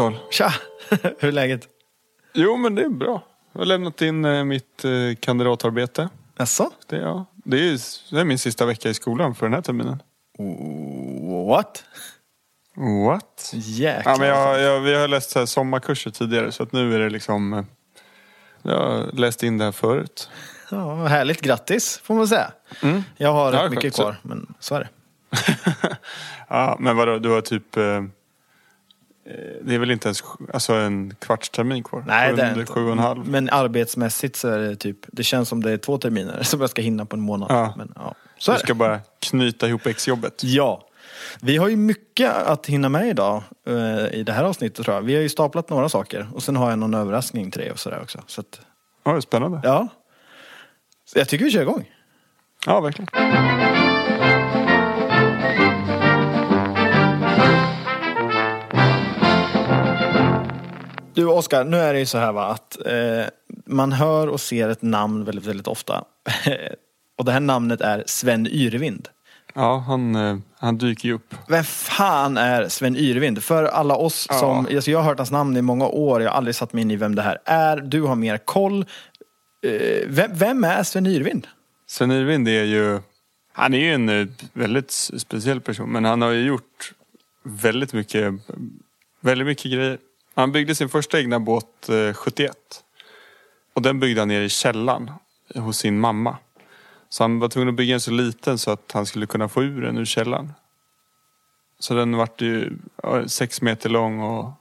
Karl. Tja! Hur är läget? Jo men det är bra. Jag har lämnat in eh, mitt eh, kandidatarbete. Jaså? Det, ja, det, är, det är min sista vecka i skolan för den här terminen. What? What? Jäklar. Ja, men jag, jag, vi har läst så sommarkurser tidigare så att nu är det liksom... eh, Jag har läst in det här förut. Ja, härligt, grattis får man säga. Jag har rätt mycket kvar, men så är det. Ja, men vadå, du har typ... Eh, det är väl inte ens alltså en kvarts termin kvar? Nej, Sju- det är inte. Sju och en halv. Men arbetsmässigt så är det typ, det känns som det är två terminer som jag ska hinna på en månad. Ja. Men, ja. Så Du ska bara knyta ihop exjobbet. Ja. Vi har ju mycket att hinna med idag eh, i det här avsnittet tror jag. Vi har ju staplat några saker och sen har jag någon överraskning till dig och sådär också. Så att, Ja, det är spännande. ja. Så jag tycker vi kör igång. Ja, verkligen. Du Oskar, nu är det ju så här va att eh, man hör och ser ett namn väldigt, väldigt ofta. och det här namnet är Sven Yrvind. Ja, han, eh, han dyker ju upp. Vem fan är Sven Yrvind? För alla oss Ja. som, alltså jag har hört hans namn i många år, jag har aldrig satt mig in i vem det här är. Du har mer koll. Eh, vem, vem är Sven Yrvind? Sven Yrvind är ju... Han är ju en eh, väldigt speciell person. Men han har ju gjort väldigt mycket, väldigt mycket grejer. Han byggde sin första egna båt eh, 71. Och den byggde han nere i källaren hos sin mamma. Så han var tvungen att bygga den så liten så att han skulle kunna få ur den ur källaren. Så den vart ju ja, sex meter lång och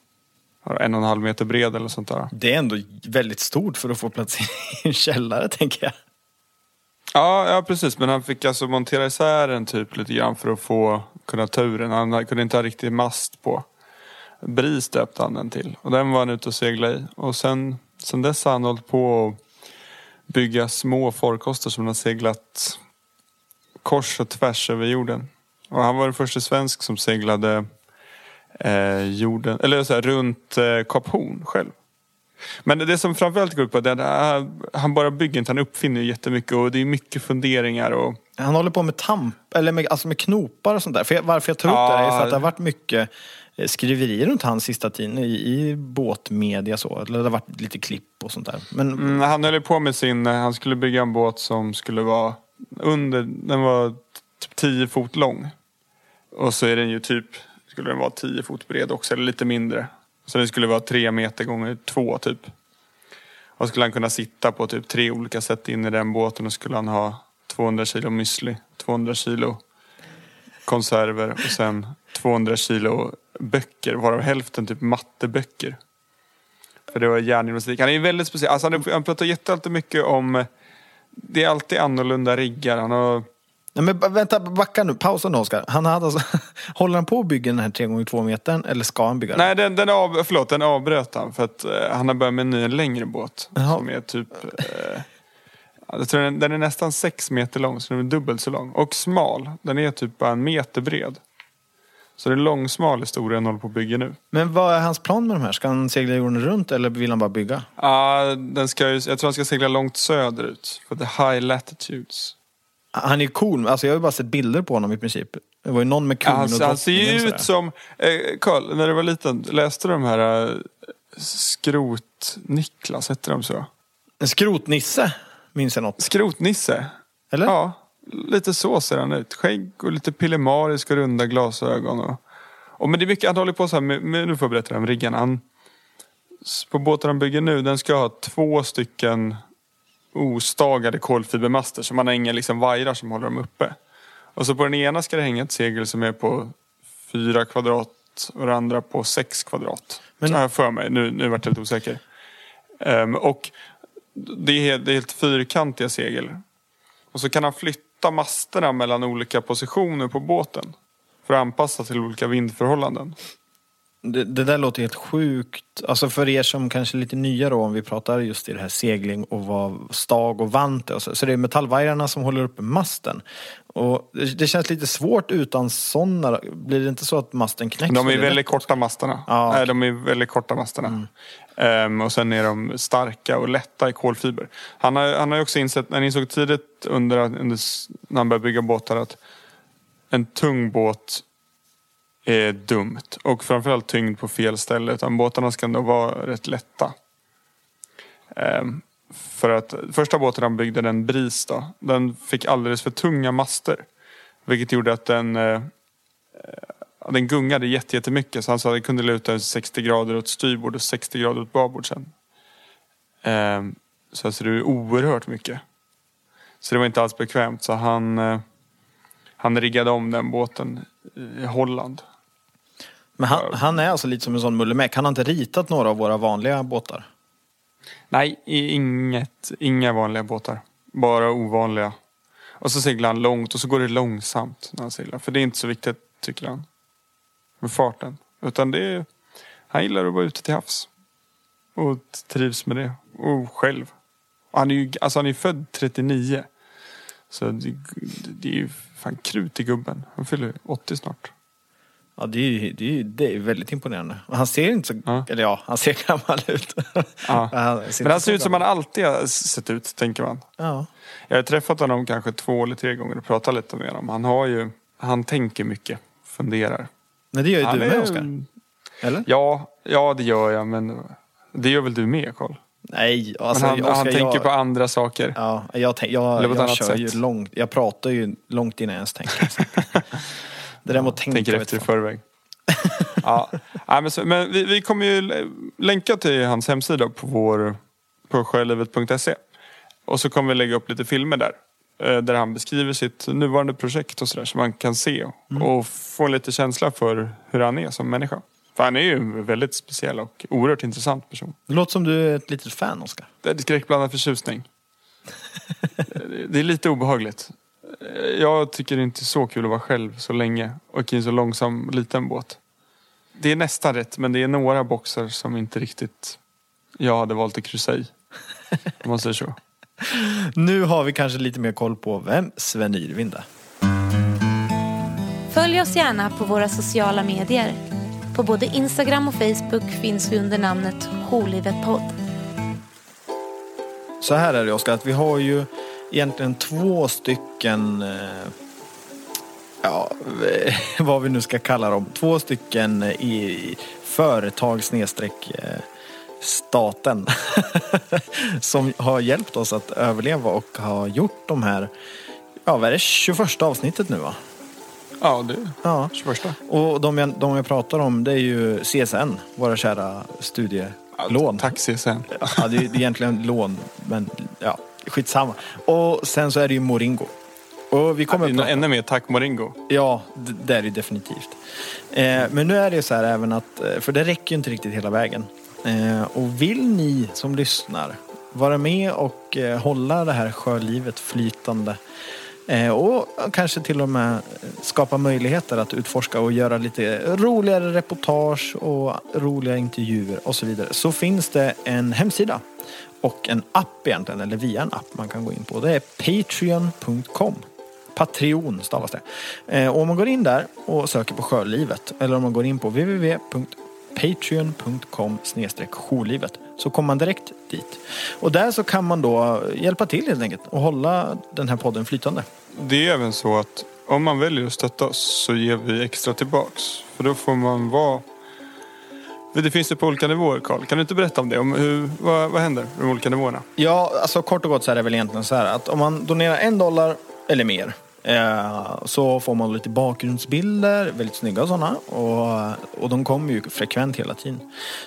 en och en halv meter bred eller sånt där. Det är ändå väldigt stort för att få plats i en källare tänker jag. Ja, ja, precis. Men han fick alltså montera isär den typ lite grann för att få kunna ta ur den. Han kunde inte ha riktig mast på. Bris döpte han den till. Och den var han ute och segla i. Och sen, sen dess har han hållit på att bygga små farkoster som har seglat kors och tvärs över jorden. Och han var den första svensk som seglade eh, jorden, eller så här, runt eh, Kap Horn själv. Men det som framförallt går ut på är att han bara bygger inte, han uppfinner jättemycket och det är mycket funderingar och Han håller på med tamp, eller med, alltså med knopar och sånt där. Jag, varför jag tar upp Ja. det är för att det har varit mycket Eh, skriverier runt hans sista tiden i, i båtmedia så. Eller det har varit lite klipp och sånt där. Men mm, han höll ju på med sin, eh, han skulle bygga en båt som skulle vara under, den var typ 10 fot lång. Och så är den ju typ, skulle den vara 10 fot bred också, eller lite mindre. Så den skulle vara 3 meter gånger 2 typ. Och skulle han kunna sitta på typ tre olika sätt in i den båten och skulle han ha 200 kilo müsli, 200 kilo konserver och sen 200 kilo böcker, varav hälften typ matteböcker. För det var järngymnastik. Han är ju väldigt speciell. Alltså han, han pratar jättealltid mycket om... Det är alltid annorlunda riggar. Han har... Nej men vänta, backa nu, pausa nu Oskar. Han hade alltså, håller han på att bygga den här 3x2 metern eller ska han bygga den? Nej, den, den, av, förlåt, den avbröt han för att eh, han har börjat med en ny längre båt. Jaha. Som är typ... Eh, jag tror den, den är nästan sex meter lång, så den är dubbelt så lång. Och smal. Den är typ bara en meter bred. Så det är en långsmal historia han håller på att bygga nu. Men vad är hans plan med de här? Ska han segla jorden runt eller vill han bara bygga? Ja, den ska ju, jag tror han ska segla långt söderut. För the high latitudes. Han är cool, alltså jag har ju bara sett bilder på honom i princip. Det var ju någon med kungen han, och han ser ju ut som... Eh, Karl, när du var liten, läste du de här eh, Skrot-Niklas, hette de så? En skrotnisse, minns jag något. Skrotnisse? Eller? Ja, lite så ser han ut. Skägg och lite pillemarisk och runda glasögon. Och, och men det är mycket, han håller på så här med, med nu får jag berätta om riggarna. Han, på båten han bygger nu, den ska ha två stycken ostagade kolfibermaster. Så man har inga liksom vajrar som håller dem uppe. Och så på den ena ska det hänga ett segel som är på fyra kvadrat och det andra på sex kvadrat. Men- har jag för mig. Nu, nu vart jag lite osäker. Ehm, och det är, helt, det är helt fyrkantiga segel. Och så kan han flytta masterna mellan olika positioner på båten. För att anpassa till olika vindförhållanden. Det, det där låter helt sjukt. Alltså för er som kanske är lite nya då, om vi pratar just i det här segling och vad stag och vante och så. Så det är metallvajrarna som håller uppe masten. Och det, det känns lite svårt utan sådana. Blir det inte så att masten knäcks? De är väldigt korta masterna. Ja. Nej, de är väldigt korta masterna. Um, och sen är de starka och lätta i kolfiber. Han har, han har ju också insett, han insåg tidigt under, under, när han började bygga båtar att en tung båt är dumt. Och framförallt tyngd på fel ställe. Utan båtarna ska ändå vara rätt lätta. Um, för att första båten han byggde, den Bris då, den fick alldeles för tunga master. Vilket gjorde att den, eh, den gungade jätte- jättemycket. Så han sa att den kunde luta 60 grader åt styrbord och 60 grader åt babord sen. Ehm, så alltså det är oerhört mycket. Så det var inte alls bekvämt. Så han, eh, han riggade om den båten i Holland. Men han, han är alltså lite som en sån mullemäck. Han har inte ritat några av våra vanliga båtar. Nej, inget, inga vanliga båtar. Bara ovanliga. Och så seglar han långt och så går det långsamt när han seglar. För det är inte så viktigt, tycker han. Med farten. Utan det är, han gillar att vara ute till havs. Och trivs med det. Och själv. Han är ju alltså han är född 39. Så det, det är ju fan krut i gubben. Han fyller 80 snart. Ja, det är, ju- det är, ju- det är väldigt imponerande. Han ser inte så... Ja. Eller ja, han ser gammal ut. Ja. Men han Men inte han ser ut som han alltid har sett ut, tänker man. Ja. Jag har träffat honom kanske två eller tre gånger och pratat lite med honom. Han har ju, han tänker mycket, funderar. Men det gör ju Han du med Oskar. Eller? Ja, ja det gör jag men det gör väl du med Karl? Nej, Men alltså han, Oskar, han tänker jag, på andra saker. Ja, jag, tänk, jag, jag annat kör sätt. ju långt. Jag pratar ju långt innan jag ens tänker. det där med att tänka. tänker efter i förväg. ja. ja, men, så, men vi, vi kommer ju länka till hans hemsida på vår på sjölivet.se. Och så kommer vi lägga upp lite filmer där. Eh, Där han beskriver sitt nuvarande projekt och sådär. Så man kan se Mm. och få lite känsla för hur han är som människa. För han är ju en väldigt speciell och oerhört intressant person. Det låter som du är ett litet fan, Oskar. Det är skräckblandad förtjusning. det är lite obehagligt. Jag tycker det är inte så kul att vara själv så länge och i en så långsam liten båt. Det är nästan rätt men det är några boxar som inte riktigt jag hade valt att kryssa i. Om man säger så. Nu har vi kanske lite mer koll på vem Sven Yrvind är. Följ oss gärna på våra sociala medier. På både Instagram och Facebook finns vi under namnet Jourlivet podd. Så här är det Oskar, att vi har ju egentligen två stycken, eh, ja, vad vi nu ska kalla dem, två stycken i företag snedstreck eh, staten som har hjälpt oss att överleva och har gjort de här, ja vad är det, 21 avsnittet nu va? Ja, det är Ja. 21. Och de jag, de jag pratar om det är ju CSN, våra kära studielån. Tack CSN. Ja, det är egentligen lån, men ja, skitsamma. Och sen så är det ju Moringo. Och vi kommer Det är att prata- Ännu mer tack Moringo. Ja, det, det är det definitivt. Eh, men nu är det så här även att, eh, för det räcker ju inte riktigt hela vägen. Eh, och vill ni som lyssnar vara med och eh, hålla det här sjölivet flytande eh, och kanske till och med skapa möjligheter att utforska och göra lite roligare reportage och roliga intervjuer och så vidare så finns det en hemsida och en app egentligen, eller via en app man kan gå in på. Det är patreon.com. Patreon stavas det. Och om man går in där och söker på sjölivet eller om man går in på www.patreon.com jourlivet så kommer man direkt dit. Och där så kan man då hjälpa till helt enkelt och hålla den här podden flytande. Det är även så att om man väljer att stötta oss så ger vi extra tillbaks. För då får man vara... Det finns det på olika nivåer Karl. Kan du inte berätta om det? Om hur, vad, vad händer med de olika nivåerna? Ja, alltså kort och gott så är det väl egentligen så här att om man donerar en dollar eller mer eh, så får man lite bakgrundsbilder, väldigt snygga sådana och, och de kommer ju frekvent hela tiden.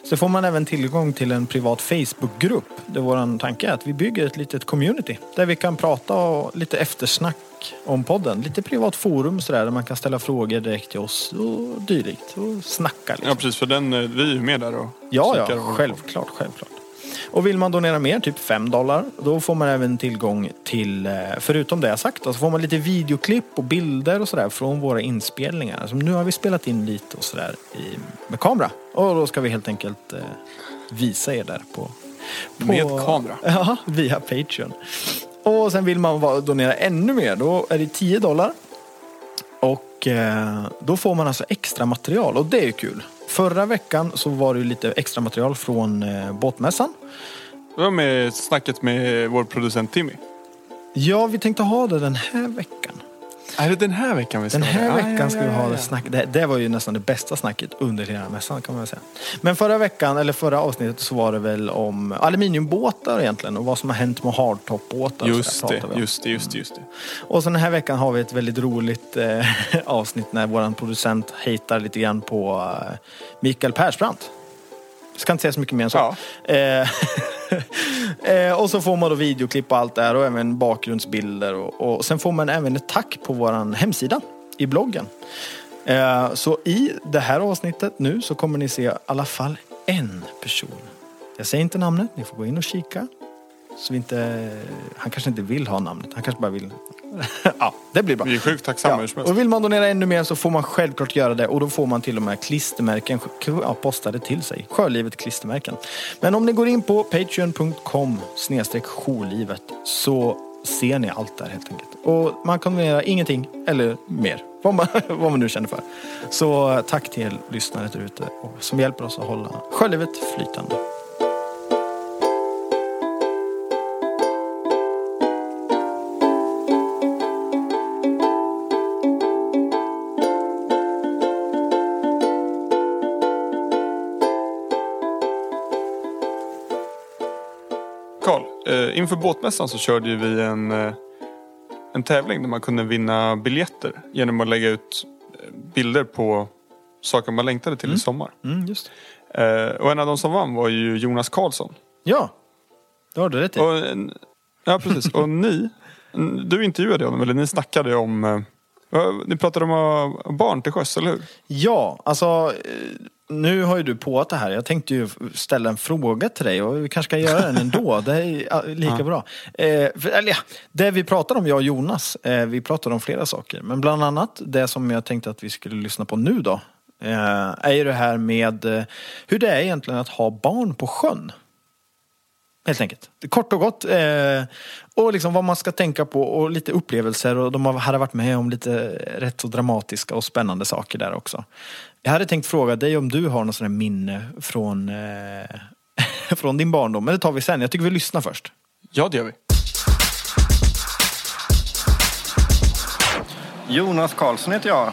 Så får man även tillgång till en privat Facebookgrupp där vår tanke är att vi bygger ett litet community där vi kan prata och lite eftersnack om podden. Lite privat forum sådär där man kan ställa frågor direkt till oss och dylikt och snacka liksom. Ja precis, för den, eh, vi är ju med där och Ja, ja, självklart, självklart. Och vill man donera mer, typ 5 dollar, då får man även tillgång till, eh, förutom det jag sagt, så får man lite videoklipp och bilder och sådär från våra inspelningar. Alltså, nu har vi spelat in lite och sådär med kamera. Och då ska vi helt enkelt eh, visa er där på... på Med kamera? Ja, via Patreon. Och sen vill man donera ännu mer, då är det 10 dollar. Och eh, då får man alltså extra material och det är ju kul. Förra veckan så var det lite extra material från eh, båtmässan. Det var med snacket med vår producent Timmy. Ja, vi tänkte ha det den här veckan. Är det den här veckan vi ska Den här ha det? veckan ska vi ha det snack. Det, det var ju nästan det bästa snacket under hela mässan kan man säga. Men förra veckan, eller förra avsnittet så var det väl om aluminiumbåtar egentligen och vad som har hänt med hardtop-båtar. Just det, just det, just det, just det. Och så den här veckan har vi ett väldigt roligt eh, avsnitt när vår producent hatar lite grann på eh, Mikael Persbrandt. Jag ska inte säga så mycket mer än så. Ja. Eh, eh, och så får man då videoklipp och allt där och även bakgrundsbilder. Och, och sen får man även ett tack på vår hemsida i bloggen. Eh, så i det här avsnittet nu så kommer ni se i alla fall en person. Jag säger inte namnet, ni får gå in och kika. Så vi inte, han kanske inte vill ha namnet, han kanske bara vill... ja, det blir bra. Vi är sjukt tacksamma helst. Och vill man donera ännu mer så får man självklart göra det och då får man till och med klistermärken ja, postade till sig. Sjölivet klistermärken. Men om ni går in på patreon.com snedstreck så ser ni allt där helt enkelt. Och man kan donera ingenting eller mer. Vad man, vad man nu känner för. Så tack till lyssnare där ute som hjälper oss att hålla sjölivet flytande. Inför båtmässan så körde ju vi en, eh, en tävling där man kunde vinna biljetter genom att lägga ut eh, bilder på saker man längtade till i sommar. Mm, just. Eh, och en av de som vann var ju Jonas Karlsson. Ja, det har du rätt i. En- ja, precis. Och ni, du intervjuade honom, eller ni snackade om... Ni pratade om barn till sjöss, eller hur? Ja, alltså nu har ju du på det här. Jag tänkte ju ställa en fråga till dig och vi kanske ska göra den ändå. Det är ja, lika bra. Eh, för, eller ja, det vi pratade om, jag och Jonas, eh, vi pratade om flera saker. Men bland annat det som jag tänkte att vi skulle lyssna på nu då. Eh, är ju det här med eh, hur det är egentligen att ha barn på sjön. Helt enkelt. Kort och gott. Eh, och liksom vad man ska tänka på och lite upplevelser och de har- hade varit med om lite rätt så dramatiska och spännande saker där också. Jag hade tänkt fråga dig om du har något sånt här minne från, eh, från din barndom. Men det tar vi sen. Jag tycker vi lyssnar först. Ja, det gör vi. Jonas Karlsson heter jag.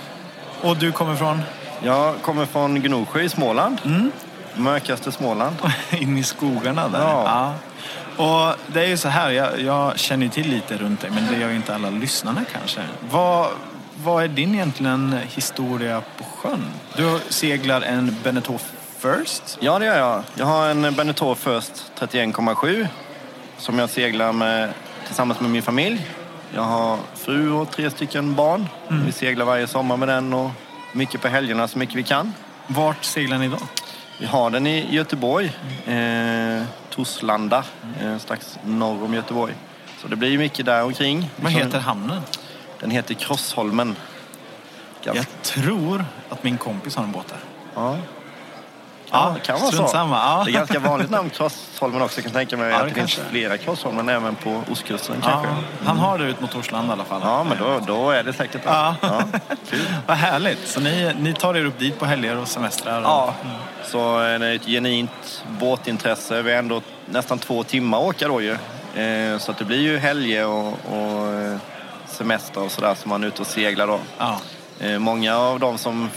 Och du kommer från? Jag kommer från Gnosjö i Småland. Mörkaste Småland. In i skogarna där. Ja. Och det är ju så här, jag, jag känner till lite runt dig, men det gör ju inte alla lyssnarna kanske. Vad, vad är din egentligen historia på sjön? Du seglar en Beneteau First. Ja, det gör jag. Jag har en Beneteau First 31,7 som jag seglar med tillsammans med min familj. Jag har fru och tre stycken barn. Vi seglar varje sommar med den och mycket på helgerna så mycket vi kan. Vart seglar ni då? Vi har den i Göteborg, eh, Torslanda, eh, strax norr om Göteborg. Så det blir mycket där omkring. Vad heter hamnen? Den heter Krossholmen. Ganska, Jag tror att min kompis har en båt där. ja. Ja, det kan vara så. samma. Det är ganska vanligt namn, Krossholmen också. Jag kan tänka mig att det finns flera Krossholmen även på ostkusten kanske. han har det ut mot Torslanda i alla fall. Ja, men då, då är det säkert det. Ja. Vad härligt. Så ni, ni tar er upp dit på helger och semestrar? Och... Ja, så det är ett genuint båtintresse. Vi är ändå nästan två timmar åka då ju. Eh, Så det blir ju helger och, och eh, semester och sådär som man är ute och seglar då. Ja. Eh, Många av de som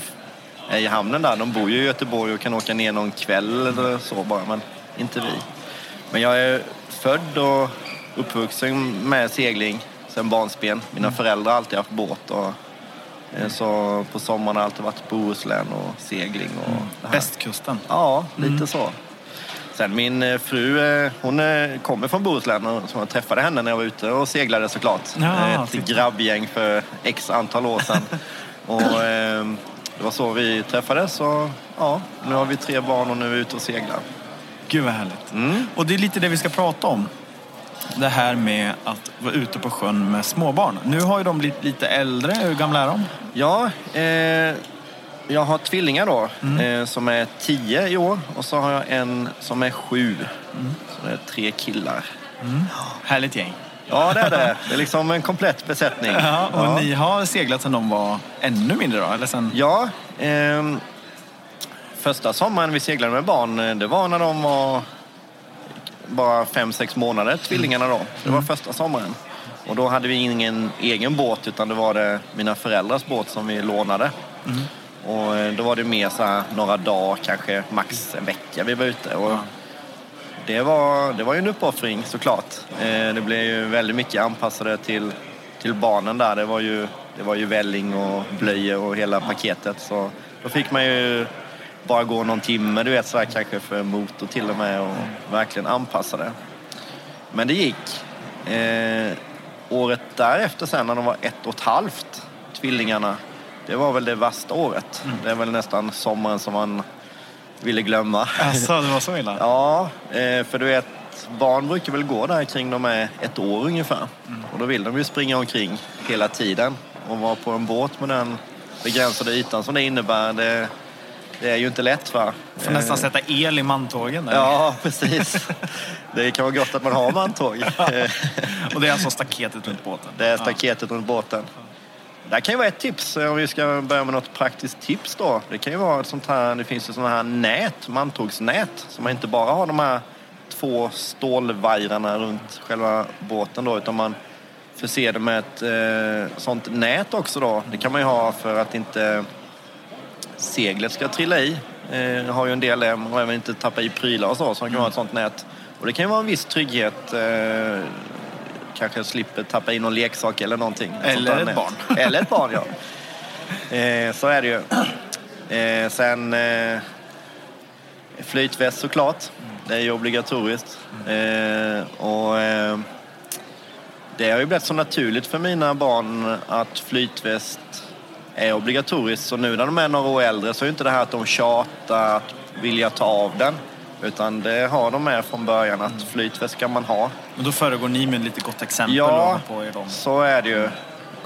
i hamnen där, de bor ju i Göteborg och kan åka ner någon kväll eller så bara, men inte vi. Men jag är född och uppvuxen med segling sen barnsben. Mina föräldrar har alltid haft båt och eh, så på sommaren har det alltid varit Bohuslän och segling och här. Västkusten. Ja, lite så. Sen min eh, fru, eh, hon eh, kommer från Bohuslän och så jag träffade henne när jag var ute och seglade såklart. Ja, Eh, Ett titta. grabbgäng för x antal år sedan. och eh, det var så vi träffades och ja, nu har vi tre barn och nu är vi ute och seglar. Gud vad härligt. Mm. Och det är lite det vi ska prata om. Det här med att vara ute på sjön med småbarn. Nu har ju de blivit lite äldre. Hur gamla är de? Ja, eh, jag har tvillingar då eh, som är tio i år och så har jag en som är sju. Så det är tre killar. Härligt gäng. Ja, det är det. Det är liksom en komplett besättning. Ja, och Ja. ni har seglat sedan de var ännu mindre då? Eller sen... Ja, ehm, första sommaren vi seglade med barn, eh, det var när de var bara fem, sex månader, tvillingarna då. Det var första sommaren. Och då hade vi ingen egen båt utan det var det mina föräldrars båt som vi lånade. Och eh, då var det mer så här några dagar, kanske max en vecka vi var ute. Och det, var, det var ju en uppoffring såklart. Eh, Det blev ju väldigt mycket anpassade till, till barnen där. Det var ju, det var ju välling och blöjor och hela paketet. Så då fick man ju bara gå någon timme, du vet, så här, kanske för motor till och med och verkligen anpassa det. Men det gick. Eh, året därefter sen när de var ett och ett halvt, tvillingarna, det var väl det värsta året. Det är väl nästan sommaren som man ville glömma. Alltså, det var så illa? Ja, eh, för du vet, barn brukar väl gå där kring de är ett år ungefär. Och då vill de ju springa omkring hela tiden. Och vara på en båt med den begränsade ytan som det innebär, det, det är ju inte lätt va. Får nästan sätta el i mantågen där. Ja, precis. Det kan vara gott att man har mantåg. Eh, Och det är alltså staketet runt båten? Det är staketet runt båten. Det här kan ju vara ett tips eh, om vi ska börja med något praktiskt tips då. Det kan ju vara ett sånt här, det finns ju sådana här nät, mantågsnät, så man inte bara har de här två stålvajrarna runt själva båten då, utan man förser det med ett eh, sånt nät också då. Det kan man ju ha för att inte seglet ska trilla i. Eh, har ju en del det, och även inte tappa i prylar och så, så man kan ha ett sånt nät. Och det kan ju vara en viss trygghet. Eh, kanske slipper tappa in någon leksak eller någonting. Eller ett nät. barn. Eller ett barn, ja. Eh, så är det ju. Eh, sen eh, flytväst såklart. Det är ju obligatoriskt. Eh, och eh, det har ju blivit så naturligt för mina barn att flytväst är obligatoriskt. Så nu när de är några år äldre så är det inte det här att de tjatar att vilja ta av den. Utan det har de med från början att flytväst ska man ha. Och då föregår ni med lite gott exempel Ja, på er dem. så är det ju.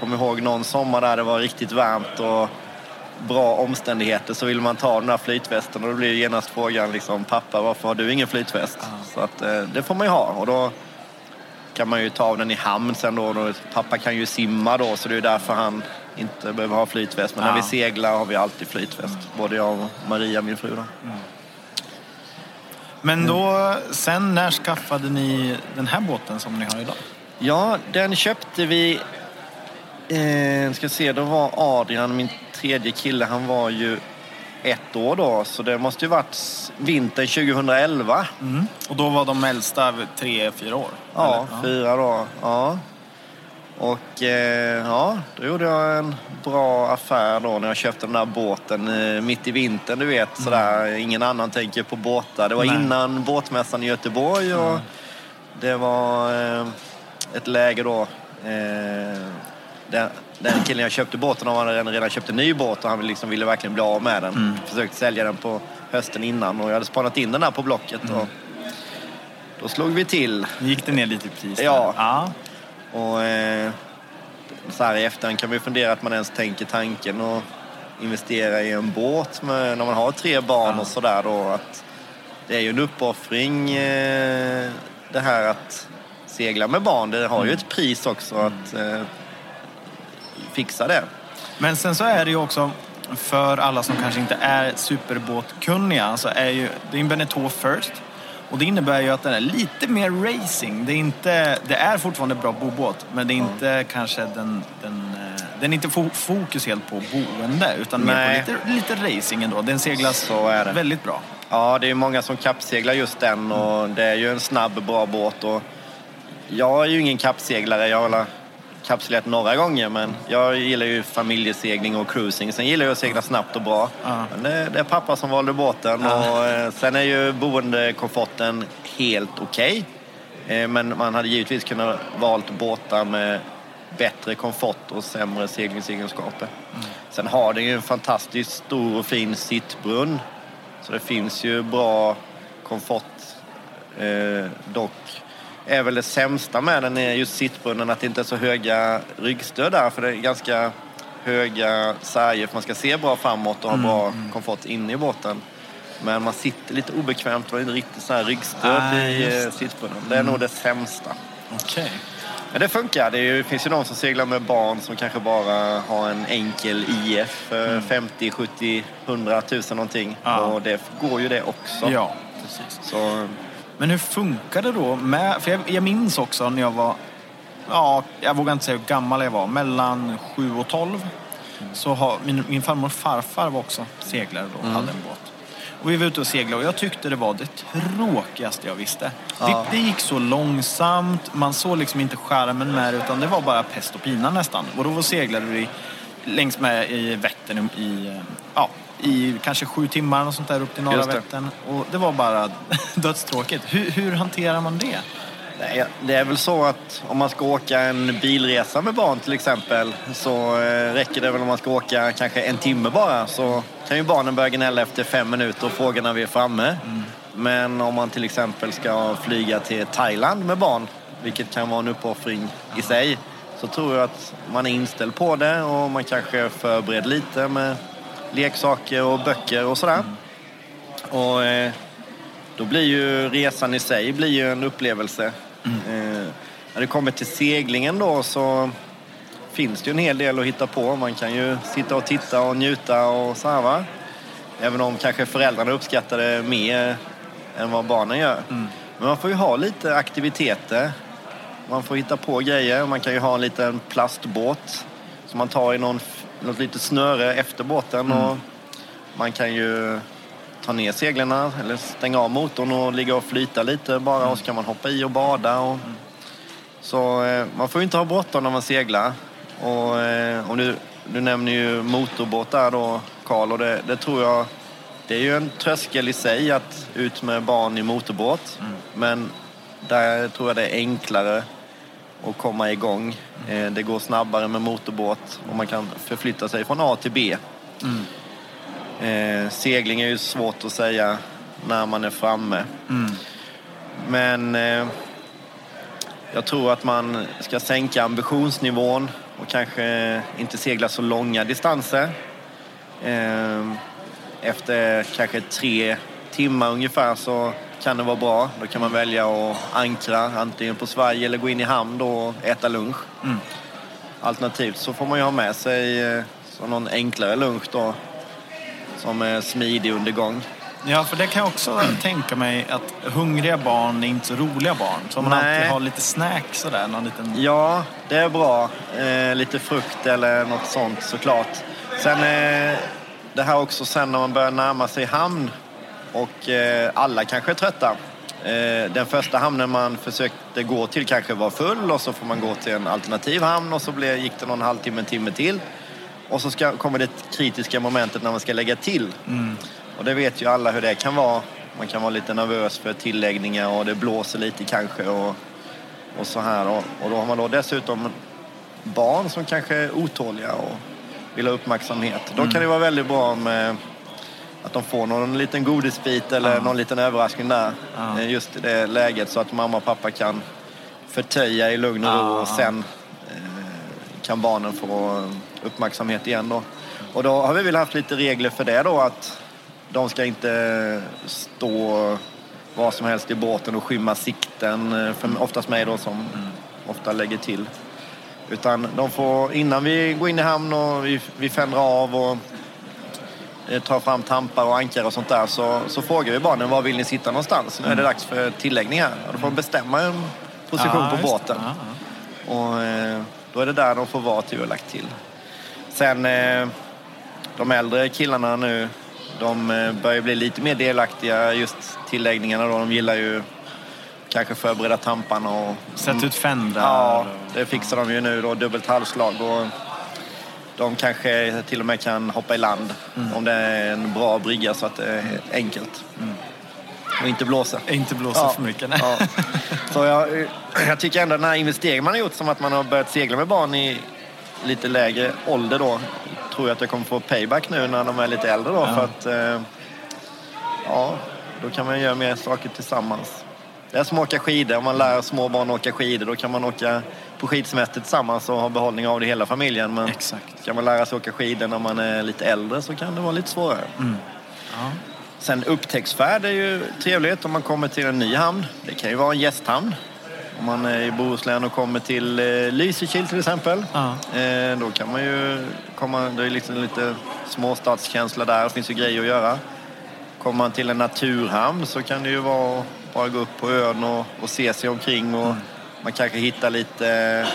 Kommer ihåg någon sommar där det var riktigt varmt och bra omständigheter så vill man ta den där flytvästen och då blir genast frågan liksom, pappa varför har du ingen flytväst? Så att eh, det får man ju ha och då kan man ju ta av den i hamn sen då. Pappa kan ju simma då så det är därför han inte behöver ha flytväst. Men när Ja. vi seglar har vi alltid flytväst. Både jag och Maria, min fru. Då. Men då, sen när skaffade ni den här båten som ni har idag? Ja, den köpte vi... Eh, ska se, då var Adrian, min tredje kille, han var ju ett år då. Så det måste ju varit vintern 2011. Och då var de äldsta tre, fyra år? Ja, eller? fyra då. Ja. Och eh, ja, då gjorde jag en bra affär då när jag köpte den där båten eh, mitt i vintern, du vet. Sådär. Ingen annan tänker på båtar. Det var Nej. innan båtmässan i Göteborg och det var eh, ett läge då. Eh, den, den killen jag köpte båten av hade redan köpt en ny båt och han liksom ville verkligen bli av med den. Försökte sälja den på hösten innan och jag hade spanat in den där på Blocket. Och då slog vi till. Gick det ner lite i pris? Ja. ja. Och eh, så här i efterhand kan ju fundera att man ens tänker tanken och investera i en båt med, när man har tre barn och sådär då. Att det är ju en uppoffring eh, det här att segla med barn. Det har ju ett pris också att eh, fixa det. Men sen så är det ju också för alla som kanske inte är superbåtkunniga så är ju, det är en Beneteau First. Och det innebär ju att den är lite mer racing. Det är, inte, det är fortfarande bra bobåt men det är inte kanske den, den, eh, den är inte fo- fokus helt på boende utan mer Nej. på lite, lite racing ändå. Den seglas Så är det. väldigt bra. Ja, det är många som kappseglar just den och det är ju en snabb, bra båt. Och jag är ju ingen kappseglare. Jag har väl kappseglat några gånger, men jag gillar ju familjesegling och cruising. Sen gillar jag att segla snabbt och bra. Ja. Men det, det är pappa som valde båten och eh, sen är ju boendekomforten helt okej. Eh, Men man hade givetvis kunnat valt båtar med bättre komfort och sämre seglingsegenskaper. Sen har den ju en fantastiskt stor och fin sittbrunn. Så det finns ju bra komfort. Eh, dock är väl det sämsta med den är just sittbrunnen att det inte är så höga ryggstöd där. För det är ganska höga sarger för man ska se bra framåt och ha bra komfort inne i båten. Men man sitter lite obekvämt och inte riktigt så här ryggstöd Ah, i eh, sittbrunnen. Det är nog det sämsta. Okej. Men det funkar. Det, ju, det finns ju de som seglar med barn som kanske bara har en enkel IF. eh, 50, 70, 100 tusen någonting. Ja. Och det går ju det också. Ja, precis. Så, Men hur funkar det då med, för jag, jag minns också när jag var ja, jag vågar inte säga hur gammal jag var, mellan 7 och 12. Så har, min, min farmor och farfar var också seglare då och hade en båt. Och vi var ute och seglade och jag tyckte det var det tråkigaste jag visste. Ja. Det, det gick så långsamt, man såg liksom inte skärmen med utan det var bara pest och pina nästan. Och då seglade vi längs med i Vättern i, ja, i kanske sju timmar och sånt där upp till norra. Vättern. Och det var bara dödstråkigt. Hur, hur hanterar man det? Nej, det är väl så att om man ska åka en bilresa med barn till exempel så eh, räcker det väl om man ska åka kanske en timme bara så kan ju barnen börja gnälla efter fem minuter och fråga när vi är framme. Men om man till exempel ska flyga till Thailand med barn, vilket kan vara en uppoffring i sig, så tror jag att man är inställd på det och man kanske förbereder lite med leksaker och böcker och sådär. Och eh, då blir ju resan i sig blir ju en upplevelse. Eh, när det kommer till seglingen då så finns det ju en hel del att hitta på. Man kan ju sitta och titta och njuta och så här va. Även om kanske föräldrarna uppskattar det mer än vad barnen gör. Men man får ju ha lite aktiviteter. Man får hitta på grejer. Man kan ju ha en liten plastbåt som man tar i någon, något litet snöre efter båten. Och man kan ju ta ner seglarna eller stänga av motorn och ligga och flyta lite bara och så kan man hoppa i och bada. Och... Så eh, man får ju inte ha bråttom när man seglar. Och, eh, om du, du nämner ju motorbåt där då, Karl, och det, det tror jag det är ju en tröskel i sig att ut med barn i motorbåt. Men där tror jag det är enklare att komma igång. Eh, Det går snabbare med motorbåt och man kan förflytta sig från A till B. Eh, segling är ju svårt att säga när man är framme. Men eh, jag tror att man ska sänka ambitionsnivån och kanske inte segla så långa distanser. Efter kanske tre timmar ungefär så kan det vara bra. Då kan man välja att ankra antingen på svaj eller gå in i hamn då och äta lunch. Alternativt så får man ju ha med sig eh, så någon enklare lunch då som är smidig under gång. Ja, för det kan jag också tänka mig att hungriga barn är inte så roliga barn. Så man Nej. alltid har lite snack sådär, någon liten... Ja, det är bra. Eh, lite frukt eller något sånt såklart. Sen eh, det här också sen när man börjar närma sig hamn och eh, alla kanske är trötta. Eh, den första hamnen man försökte gå till kanske var full och så får man gå till en alternativ hamn och så blev, gick det någon halvtimme, en timme till. Och så ska, kommer det kritiska momentet när man ska lägga till. Och det vet ju alla hur det kan vara. Man kan vara lite nervös för tilläggningar och det blåser lite kanske. Och, och så här. Och, och då har man då dessutom barn som kanske är otåliga och vill ha uppmärksamhet. Då kan det vara väldigt bra med att de får någon liten godisbit eller någon liten överraskning där. Ja. eh, Just i det läget så att mamma och pappa kan förtöja i lugn och ro Ja. och sen eh, kan barnen få uppmärksamhet igen då. Och då har vi väl haft lite regler för det då att de ska inte stå vad som helst i båten och skymma sikten. eh, För oftast mig då som ofta lägger till. Utan de får, innan vi går in i hamn och vi, vi fänder av och tar fram tampar och ankar och sånt där så, så frågar vi barnen var vill ni sitta någonstans? Nu är det dags för tilläggning här. Och då får de bestämma en position Ja, på båten. Ja, ja. Och eh, då är det där de får vara till vi har lagt till. Sen eh, de äldre killarna nu, de eh, börjar bli lite mer delaktiga just tilläggningarna då. De gillar ju kanske förbereda tamparna och Sätt ut fändrar. Ja, det fixar de ju nu då, dubbelt halvslag. Och de kanske till och med kan hoppa i land om det är en bra brygga så att det är enkelt. Och inte blåsa. Inte blåsa Ja. för mycket. Nej. Ja. Så jag, jag tycker ändå den här investeringen man har gjort som att man har börjat segla med barn i lite lägre ålder då. Tror jag att jag kommer få payback nu när de är lite äldre då. Ja. För att, eh, ja, då kan man göra mer saker tillsammans. Det är som att åka skidor. Om man lär små barn åka skidor då kan man åka på skidsemester tillsammans och ha behållning av det hela familjen. Men Exakt. ska man lära sig åka skidor när man är lite äldre så kan det vara lite svårare. Ja. Sen upptäcktsfärd är ju trevligt om man kommer till en ny hamn. Det kan ju vara en gästhamn. Om man är i Bohuslän och kommer till eh, Lysekil till exempel. Ja. Eh, då kan man ju komma, det är liksom lite småstadskänsla där, det finns ju grejer att göra. Kommer man till en naturhamn så kan det ju vara bara gå upp på ön och, och se sig omkring och man kanske hittar lite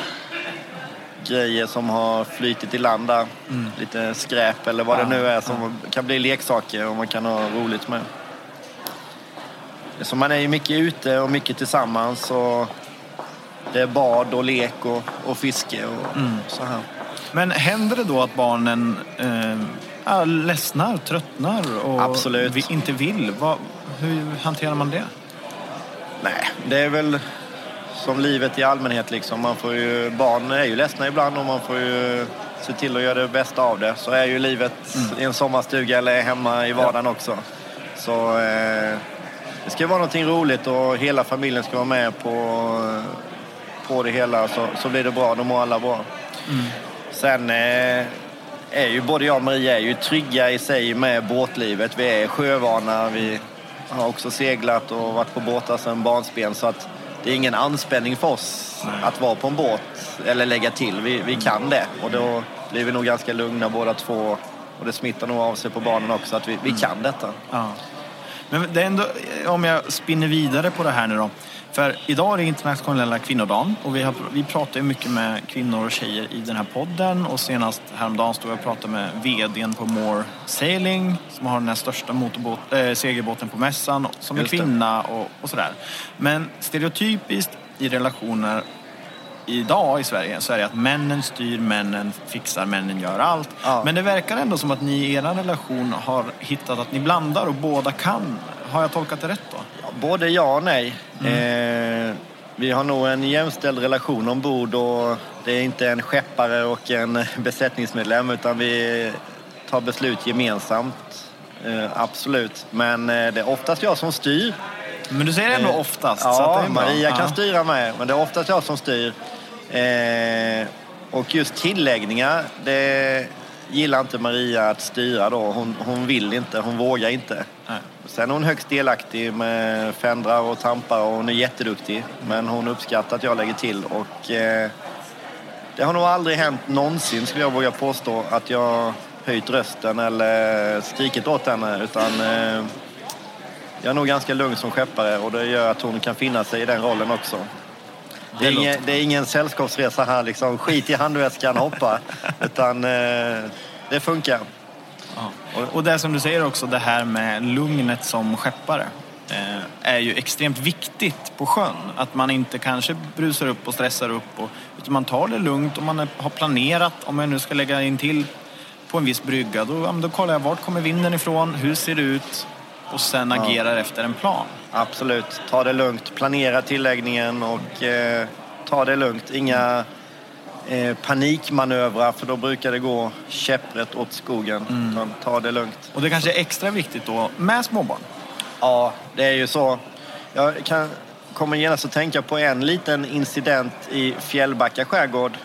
grejer som har flytit i land där. Lite skräp eller vad det nu är som kan bli leksaker och man kan ha roligt med. Så man är ju mycket ute och mycket tillsammans. Och det är bad och lek och, och fiske och så här. Men händer det då att barnen eh, ja, ledsnar, tröttnar och Absolut. inte vill? Vad, hur hanterar man det? Nej, det är väl som livet i allmänhet liksom. Man får ju, barn är ju ledsna ibland och man får ju se till att göra det bästa av det. Så är ju livet i en sommarstuga eller hemma i vardagen också. Så eh, det ska vara någonting roligt och hela familjen ska vara med på, på det hela så, så blir det bra. Då mår alla bra. Sen eh, är ju både jag och Maria är ju trygga i sig med båtlivet. Vi är sjövana. Vi har också seglat och varit på båtar sedan barnsben. Så att det är ingen anspänning för oss att vara på en båt eller lägga till. Vi, vi kan det och då blir vi nog ganska lugna båda två. Och det smittar nog av sig på barnen också att vi, vi kan detta. Ja. Men det är ändå, om jag spinner vidare på det här nu då. För idag är det internationella kvinnodagen och vi, har, vi pratar ju mycket med kvinnor och tjejer i den här podden och senast häromdagen stod jag och pratade med VDn på More Sailing som har den här största motorbåt, äh, segelbåten på mässan som är kvinna och, och sådär. Men stereotypiskt i relationer idag i Sverige så är det att männen styr, männen fixar, männen gör allt. Ja. Men det verkar ändå som att ni i er relation har hittat att ni blandar och båda kan. Har jag tolkat det rätt då? Ja, Både ja och nej. Eh, vi har nog en jämställd relation ombord och det är inte en skeppare och en besättningsmedlem utan vi tar beslut gemensamt. Eh, absolut. Men eh, det är oftast jag som styr. Men du säger ändå Eh, oftast. Ja. Maria kan Ja. styra med, men det är oftast jag som styr. Eh, och just tilläggningar, det gillar inte Maria att styra då. Hon, hon vill inte, hon vågar inte. Nej. Sen är hon högst delaktig med fändrar och tampar och hon är jätteduktig. Men hon uppskattar att jag lägger till och eh, det har nog aldrig hänt någonsin skulle jag våga påstå att jag höjt rösten eller skrikit åt henne utan eh, jag är nog ganska lugn som skeppare och det gör att hon kan finna sig i den rollen också. Det är, ingen, det är ingen sällskapsresa här liksom, skit i handväskan hoppa. Utan eh, det funkar. Och, och det som du säger också, det här med lugnet som skeppare. Eh, är ju extremt viktigt på sjön. Att man inte kanske brusar upp och stressar upp. Och, utan man tar det lugnt och man är, har planerat. Om jag nu ska lägga in till på en viss brygga. Då, ja, då kollar jag vart kommer vinden ifrån? Hur ser det ut? Och sen agerar efter en plan. Absolut. Ta det lugnt. Planera tilläggningen och eh, ta det lugnt. Inga eh, panikmanövrar för då brukar det gå käpprätt åt skogen. Utan ta det lugnt. Och det kanske är extra viktigt då med småbarn. Ja, det är ju så. Jag kan, kommer genast att tänka på en liten incident i Fjällbacka skärgård.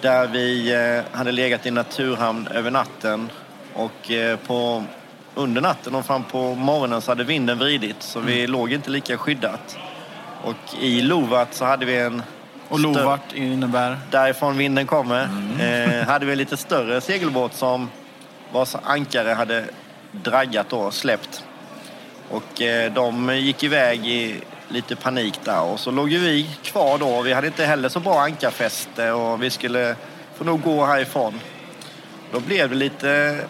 Där vi eh, hade legat i naturhamn över natten. Och eh, på, under natten och fram på morgonen så hade vinden vridit. Så vi låg inte lika skyddat. Och i Lovat så hade vi en... Och Lovart innebär? därifrån vinden kommer, eh, hade vi en lite större segelbåt som vars ankare hade draggat och släppt. Och eh, de gick iväg i lite panik där och så låg ju vi kvar då. Vi hade inte heller så bra ankarfäste och vi skulle få nog gå härifrån. Då blev det lite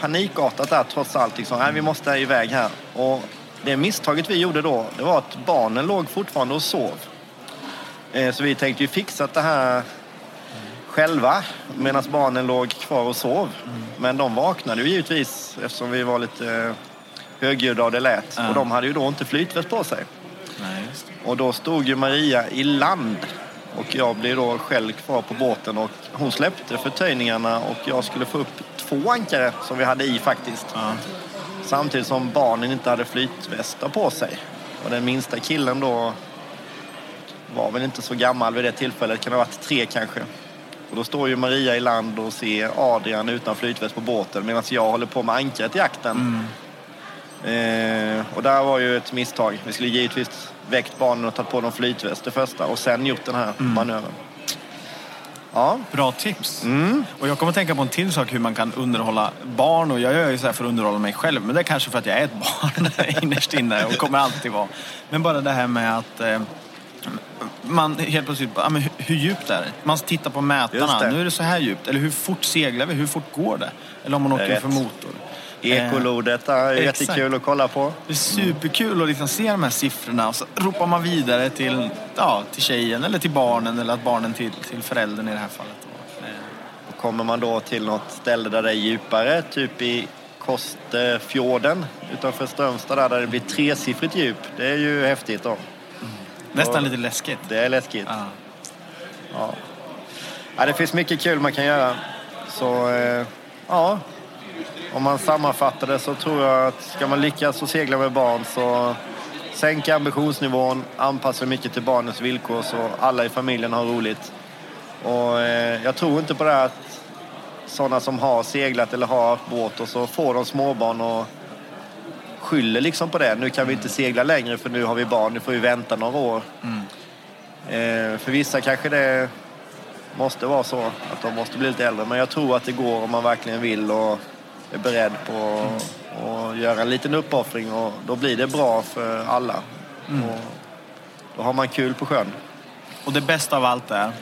panikartat där trots allt. Liksom. Nej, vi måste iväg här. Och det misstaget vi gjorde då, det var att barnen låg fortfarande och sov. Eh, Så vi tänkte ju fixa det här själva medan barnen låg kvar och sov. Men de vaknade ju givetvis eftersom vi var lite eh, högljudda och det lät. Och de hade ju då inte flytväst på sig. Nej. Och då stod ju Maria i land och jag blev då själv kvar på båten och hon släppte förtöjningarna och jag skulle få upp två ankare som vi hade i faktiskt. Ja. Samtidigt som barnen inte hade flytvästar på sig. Och den minsta killen då var väl inte så gammal vid det tillfället, kan ha varit tre kanske. Och då står ju Maria i land och ser Adrian utan flytväst på båten medan jag håller på med ankaret i jakten. Eh, och där var ju ett misstag. Vi skulle givetvis väckt barnen och tagit på dem flytväst det första och sen gjort den här manövern. Ja, Bra tips. Mm. Och jag kommer att tänka på en till sak hur man kan underhålla barn. Och jag gör ju så här för att underhålla mig själv. Men det är kanske för att jag är ett barn innerst inne och kommer alltid vara. Men bara det här med att eh, man helt plötsligt, ja, men hur, djupt är det? Man tittar på mätarna, nu är det så här djupt. Eller hur fort seglar vi? Hur fort går det? Eller om man åker för motor. Ekolodet är exakt. jättekul att kolla på. Det är superkul att liksom se de här siffrorna och så ropar man vidare till, ja, till tjejen eller till barnen eller att barnen till, till föräldern i det här fallet. Eh, Och kommer man då till något ställe där det är djupare, typ i Kostfjorden utanför Strömstad där, där det blir tresiffrigt djup. Det är ju häftigt då. Nästan lite läskigt. Det är läskigt. Ja. Ja. Ja, det finns mycket kul man kan göra. Så eh, ja, om man sammanfattar det så tror jag att ska man lyckas att segla med barn så sänk ambitionsnivån, anpassa mycket till barnens villkor så alla i familjen har roligt. Och eh, jag tror inte på det här att sådana som har seglat eller har haft båt och så får de småbarn och skyller liksom på det. Nu kan vi inte segla längre för nu har vi barn, nu får vi vänta några år. Eh, för vissa kanske det måste vara så att de måste bli lite äldre. Men jag tror att det går om man verkligen vill och är beredd på att göra en liten uppoffring. Och då blir det bra för alla. Och då har man kul på sjön. Och det bästa av allt är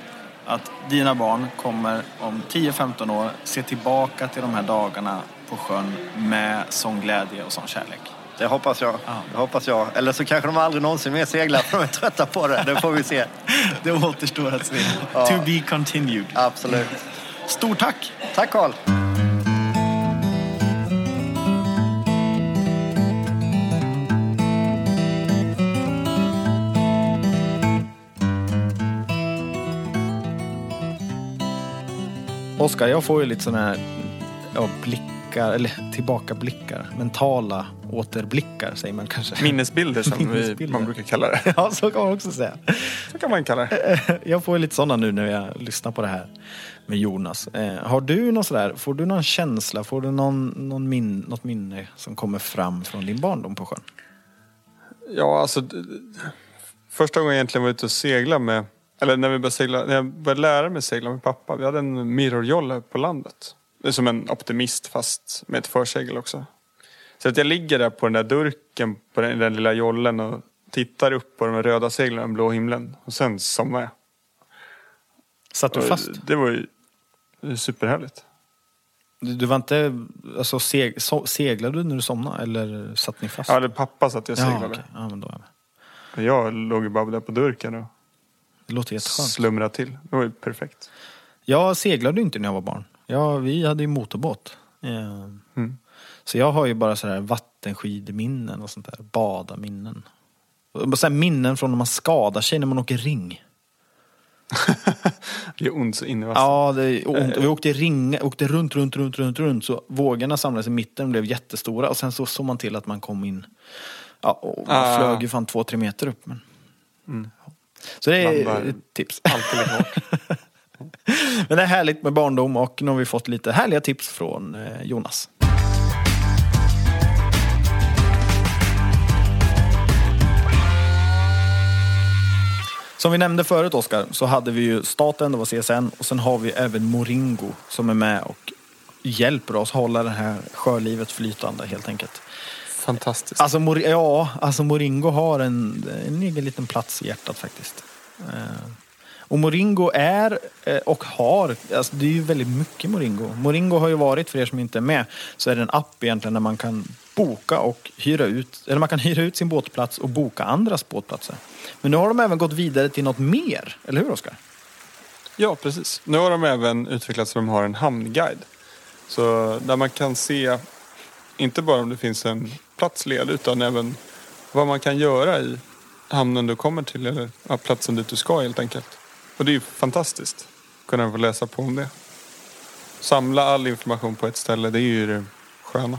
att dina barn kommer om 10-15 år se tillbaka till de här dagarna på sjön med sån glädje och sån kärlek. Det hoppas jag. Ja. Det hoppas jag. Eller så kanske de aldrig någonsin mer seglar för de är trötta på det. Det får vi se. Det återstår att se. Ja. To be continued. Absolut. Stort tack! Tack Carl. Oskar, jag får ju lite sådana här ja, blickar, eller tillbakablickar. Mentala återblickar säger man kanske. Minnesbilder som vi, Minnesbilder. man brukar kalla det. Ja, så kan man också säga. Så kan man kalla det. Jag får lite sådana nu när jag lyssnar på det här med Jonas. Eh, har du någon sådär, får du någon känsla, får du någon, någon min, något minne som kommer fram från din barndom på sjön? Ja, alltså. Första gången jag egentligen var ute och segla med, eller när, vi började segla, när jag började lära mig segla med pappa. Vi hade en mirrorjolle på landet. Det är som en optimist fast med ett försegel också. Så att jag ligger där på den där durken på den, den lilla jollen och tittar upp på de röda seglen och den blå himlen. Och sen somnar jag. Satt du Och fast? Det var ju superhärligt. Du, du var inte, alltså seg, so, seglade du när du somnade eller satt ni fast? Ja, det pappa satt jag och ja, seglade. okej. ja, men då är jag med. Jag låg ju bara där på durken och Det låter jätteskönt. slumrade till. Det var ju perfekt. Jag seglade inte när jag var barn. Ja, vi hade ju motorbåt. Eh, Mm. Så jag har ju bara sådär vattenskidminnen och sånt där. Badaminnen. Så minnen från när man skadar sig när man åker ring. Det är ont så in i vassen. Ja, det är ont. Vi åkte, ring, åkte runt, runt, runt, runt, runt. Så vågorna samlades i mitten och blev jättestora. Och sen så såg man till att man kom in. Ja, och man Ah. flög ju fan två, tre meter upp. Men... Mm. Så det är ett tips. Alltid lika hårt. Men det är härligt med barndom och nu har vi fått lite härliga tips från eh, Jonas. Som vi nämnde förut Oskar, så hade vi ju staten, det var CSN och sen har vi även Moringo som är med och hjälper oss hålla det här sjölivet flytande helt enkelt. Fantastiskt. Alltså, Mor- ja, alltså Moringo har en, en egen liten plats i hjärtat faktiskt. Och Moringo är eh, och har, alltså det är ju väldigt mycket Moringo. Moringo har ju varit, för er som inte är med, så är det en app egentligen där man kan boka och hyra ut, eller man kan hyra ut sin båtplats och boka andras båtplatser. Men nu har de även gått vidare till något mer, eller hur Oskar? Ja, precis. Nu har de även utvecklat så de har en hamnguide. Så där man kan se, inte bara om det finns en plats ledig, utan även vad man kan göra i hamnen du kommer till, eller ja, platsen dit du ska helt enkelt. Och det är ju fantastiskt. Kunna få läsa på om det. Samla all information på ett ställe, det är ju det sköna.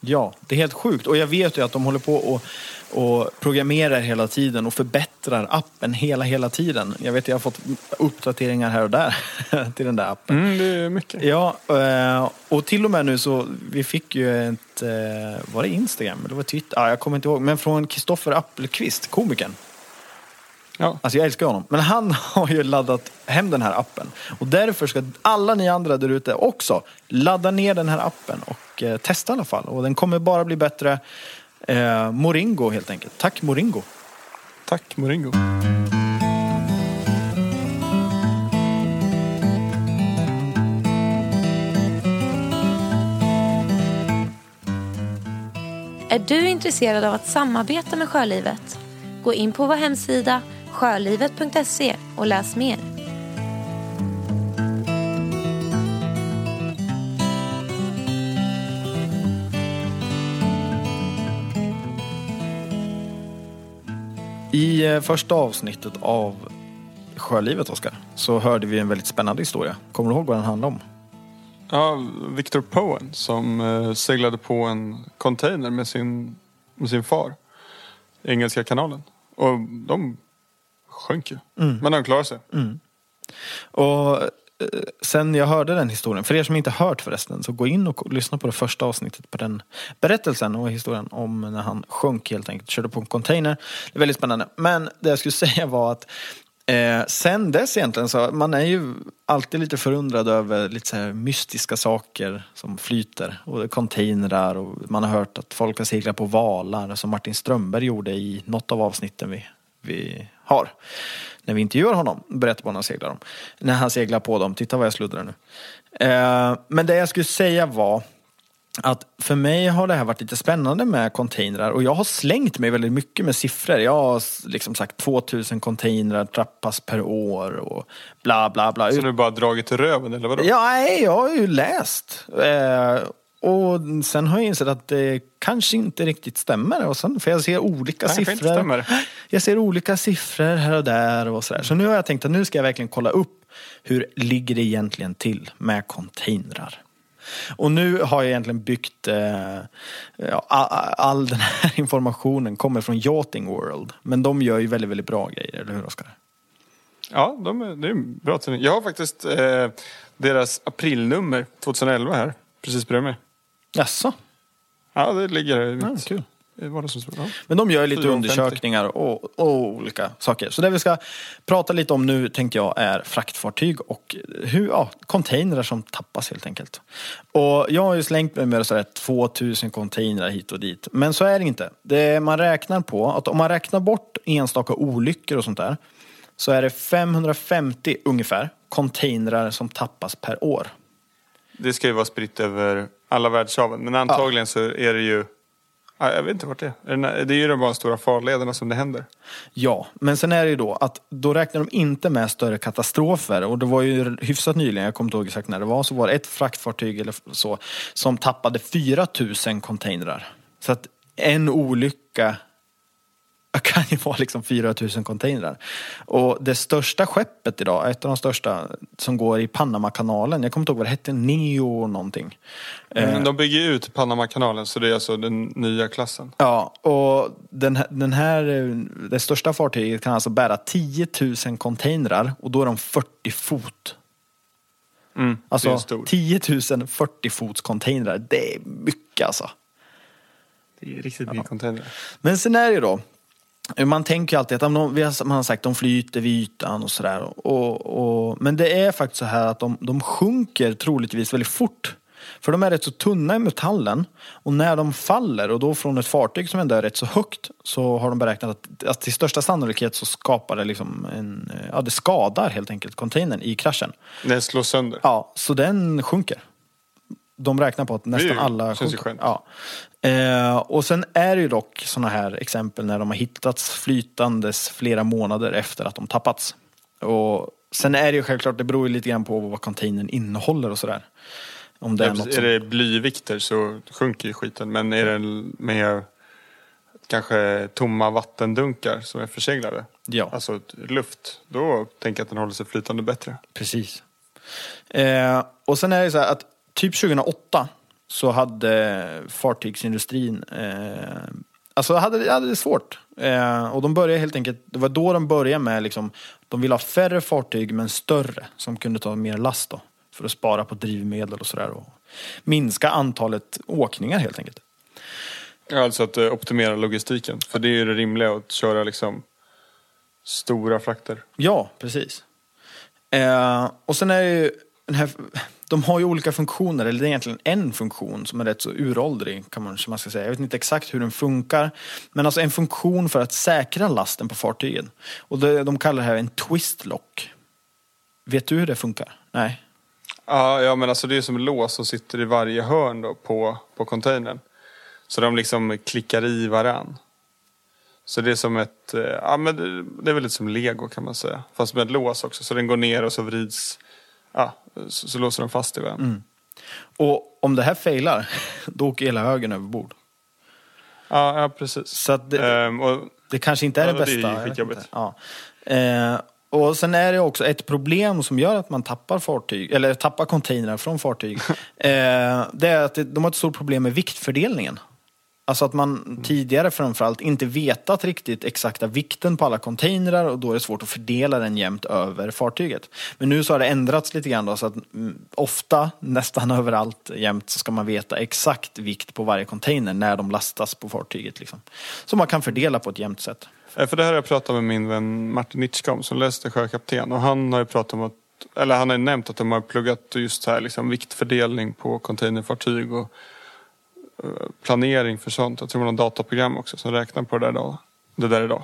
Ja, det är helt sjukt. Och jag vet ju att de håller på och, och programmerar hela tiden och förbättrar appen hela, hela tiden. Jag vet att jag har fått uppdateringar här och där till den där appen. Mm, det är mycket. Ja, eh, och till och med nu så, vi fick ju ett, eh, var det Instagram eller var det Twitter? Ja, jag kommer inte ihåg, men från Kristoffer Appelqvist, komikern. Ja. Alltså jag älskar honom. Men han har ju laddat hem den här appen. Och därför ska alla ni andra där ute också ladda ner den här appen och eh, testa i alla fall. Och den kommer bara bli bättre. Eh, Moringo helt enkelt. Tack Moringo. Tack Moringo. Är du intresserad av att samarbeta med Sjölivet? Gå in på vår hemsida sjölivet.se och läs mer. I eh, första avsnittet av Sjölivet, Oskar, så hörde vi en väldigt spännande historia. Kommer du ihåg vad den handlade om? Ja, Victor Poen som eh, seglade på en container med sin, med sin far. i Engelska kanalen. Och de sjönk ju. Men de klarade sig. Och eh, sen jag hörde den historien, för er som inte hört förresten, så gå in och lyssna på det första avsnittet på den berättelsen och historien om när han sjönk helt enkelt, körde på en container. Det är väldigt spännande. Men det jag skulle säga var att eh, sen dess egentligen så, man är ju alltid lite förundrad över lite så här mystiska saker som flyter. Och containrar och man har hört att folk har seglat på valar som Martin Strömberg gjorde i något av avsnitten vi, vi har när vi intervjuar honom, berättar vad han seglar om. När han seglar på dem, titta vad jag sluddrar nu. Eh, men det jag skulle säga var att för mig har det här varit lite spännande med containrar och jag har slängt mig väldigt mycket med siffror. Jag har liksom sagt 2000 containrar trappas per år och bla bla bla. Så du bara dragit röven eller vadå? Ja, nej, jag har ju läst. Eh, och sen har jag insett att det kanske inte riktigt stämmer. Och sen, för jag ser olika Nej, siffror. Jag ser olika siffror här och där och sådär. Så nu har jag tänkt att nu ska jag verkligen kolla upp hur ligger det egentligen till med containrar. Och nu har jag egentligen byggt, eh, all, all den här informationen kommer från Yachting World. Men de gör ju väldigt, väldigt bra grejer, eller hur Oskar? Ja, de är, det är en bra tidning. Jag har faktiskt eh, deras aprilnummer 2011 här. Precis bredvid mig. Jaså? Ja, det ligger i Ja, mitt kul. Ja. Men de gör lite 450. undersökningar och, och olika saker. Så det vi ska prata lite om nu tänkte jag är fraktfartyg och hur, ja, containrar som tappas helt enkelt. Och jag har ju slängt mig med sådär 2000 containrar hit och dit. Men så är det inte. Det man räknar på, att om man räknar bort enstaka olyckor och sånt där, så är det 550 ungefär containrar som tappas per år. Det ska ju vara spritt över alla världshaven. Men antagligen så är det ju... Ja, jag vet inte vart det är. Det är ju de bara stora farlederna som det händer. Ja, men sen är det ju då att då räknar de inte med större katastrofer och det var ju hyfsat nyligen, jag kommer inte ihåg exakt när det var, så var det ett fraktfartyg eller så som tappade 4000 containrar. Så att en olycka kan ju vara liksom 4000 containrar. Och det största skeppet idag, ett av de största som går i Panamakanalen, jag kommer inte ihåg vad det hette, Neo någonting. Eh, Men de bygger ut Panamakanalen så det är alltså den nya klassen. Ja, och den den här, eh, det största fartyget kan alltså bära 10 000 containrar och då är de 40 fot. Mm, Alltså stort. 10 000 40 fots containrar, det är mycket alltså. Det är riktigt mycket containrar. Men sen är det ju då, man tänker ju alltid att de, man har sagt de flyter vid ytan och sådär. Men det är faktiskt så här att de, de sjunker troligtvis väldigt fort. För de är rätt så tunna i metallen och när de faller och då från ett fartyg som ändå är rätt så högt så har de beräknat att, att till största sannolikhet så skapar det liksom en, ja det skadar helt enkelt containern i kraschen. Den slås sönder. Ja, så den sjunker. De räknar på att nästan ju- alla sjunker. Ja. Eh, och sen är det ju dock sådana här exempel när de har hittats flytandes flera månader efter att de tappats. Och sen är det ju självklart, det beror ju lite grann på vad containern innehåller och sådär. Om det Ja, är något som... Är det blyvikter så sjunker ju skiten. Men är det med kanske tomma vattendunkar som är förseglade, Ja. alltså luft, då tänker jag att den håller sig flytande bättre. Precis. Eh, och sen är det så här att typ 2008 så hade fartygsindustrin eh, Alltså hade, hade det svårt. Eh, och de började helt enkelt, det var då de började med liksom, de ville ha färre fartyg men större som kunde ta mer last då. För att spara på drivmedel och sådär och minska antalet åkningar helt enkelt. Alltså att eh, optimera logistiken. För det är ju det rimliga att köra liksom stora frakter. Ja, precis. Eh, och sen är det ju den här, de har ju olika funktioner, eller det är egentligen en funktion som är rätt så uråldrig kan man, man ska säga. Jag vet inte exakt hur den funkar. Men alltså en funktion för att säkra lasten på fartygen. Och det, de kallar det här en twist lock. Vet du hur det funkar? Nej? Ja, ja men alltså det är som lås som sitter i varje hörn då på, på containern. Så de liksom klickar i varann. Så det är som ett, eh, ja men det, det är väl lite som lego kan man säga. Fast med ett lås också. Så den går ner och så vrids, ja, så, så låser de fast i varandra. Och om det här failar, då åker hela högen över bord. Ja, ja, precis. Så det, Ehm, och, det kanske inte är Ja, det det är bästa. jag vet skitjobbigt. Ja. Eh, och sen är det också ett problem som gör att man tappar fartyg, eller tappar containrar från fartyg. eh, det är att det, de har ett stort problem med viktfördelningen. Alltså att man tidigare framförallt inte vetat riktigt exakta vikten på alla containrar och då är det svårt att fördela den jämnt över fartyget. Men nu så har det ändrats lite grann då, så att mm, ofta, nästan överallt jämt, så ska man veta exakt vikt på varje container när de lastas på fartyget. Liksom. Så man kan fördela på ett jämnt sätt. Eh, För det här har jag pratat med min vän Martin Nitschkom som läste sjökapten. Och han har ju pratat om att, eller han har nämnt att de har pluggat just här liksom viktfördelning på containerfartyg och planering för sånt. Jag tror var något dataprogram också som räknar på det där idag. Det där idag.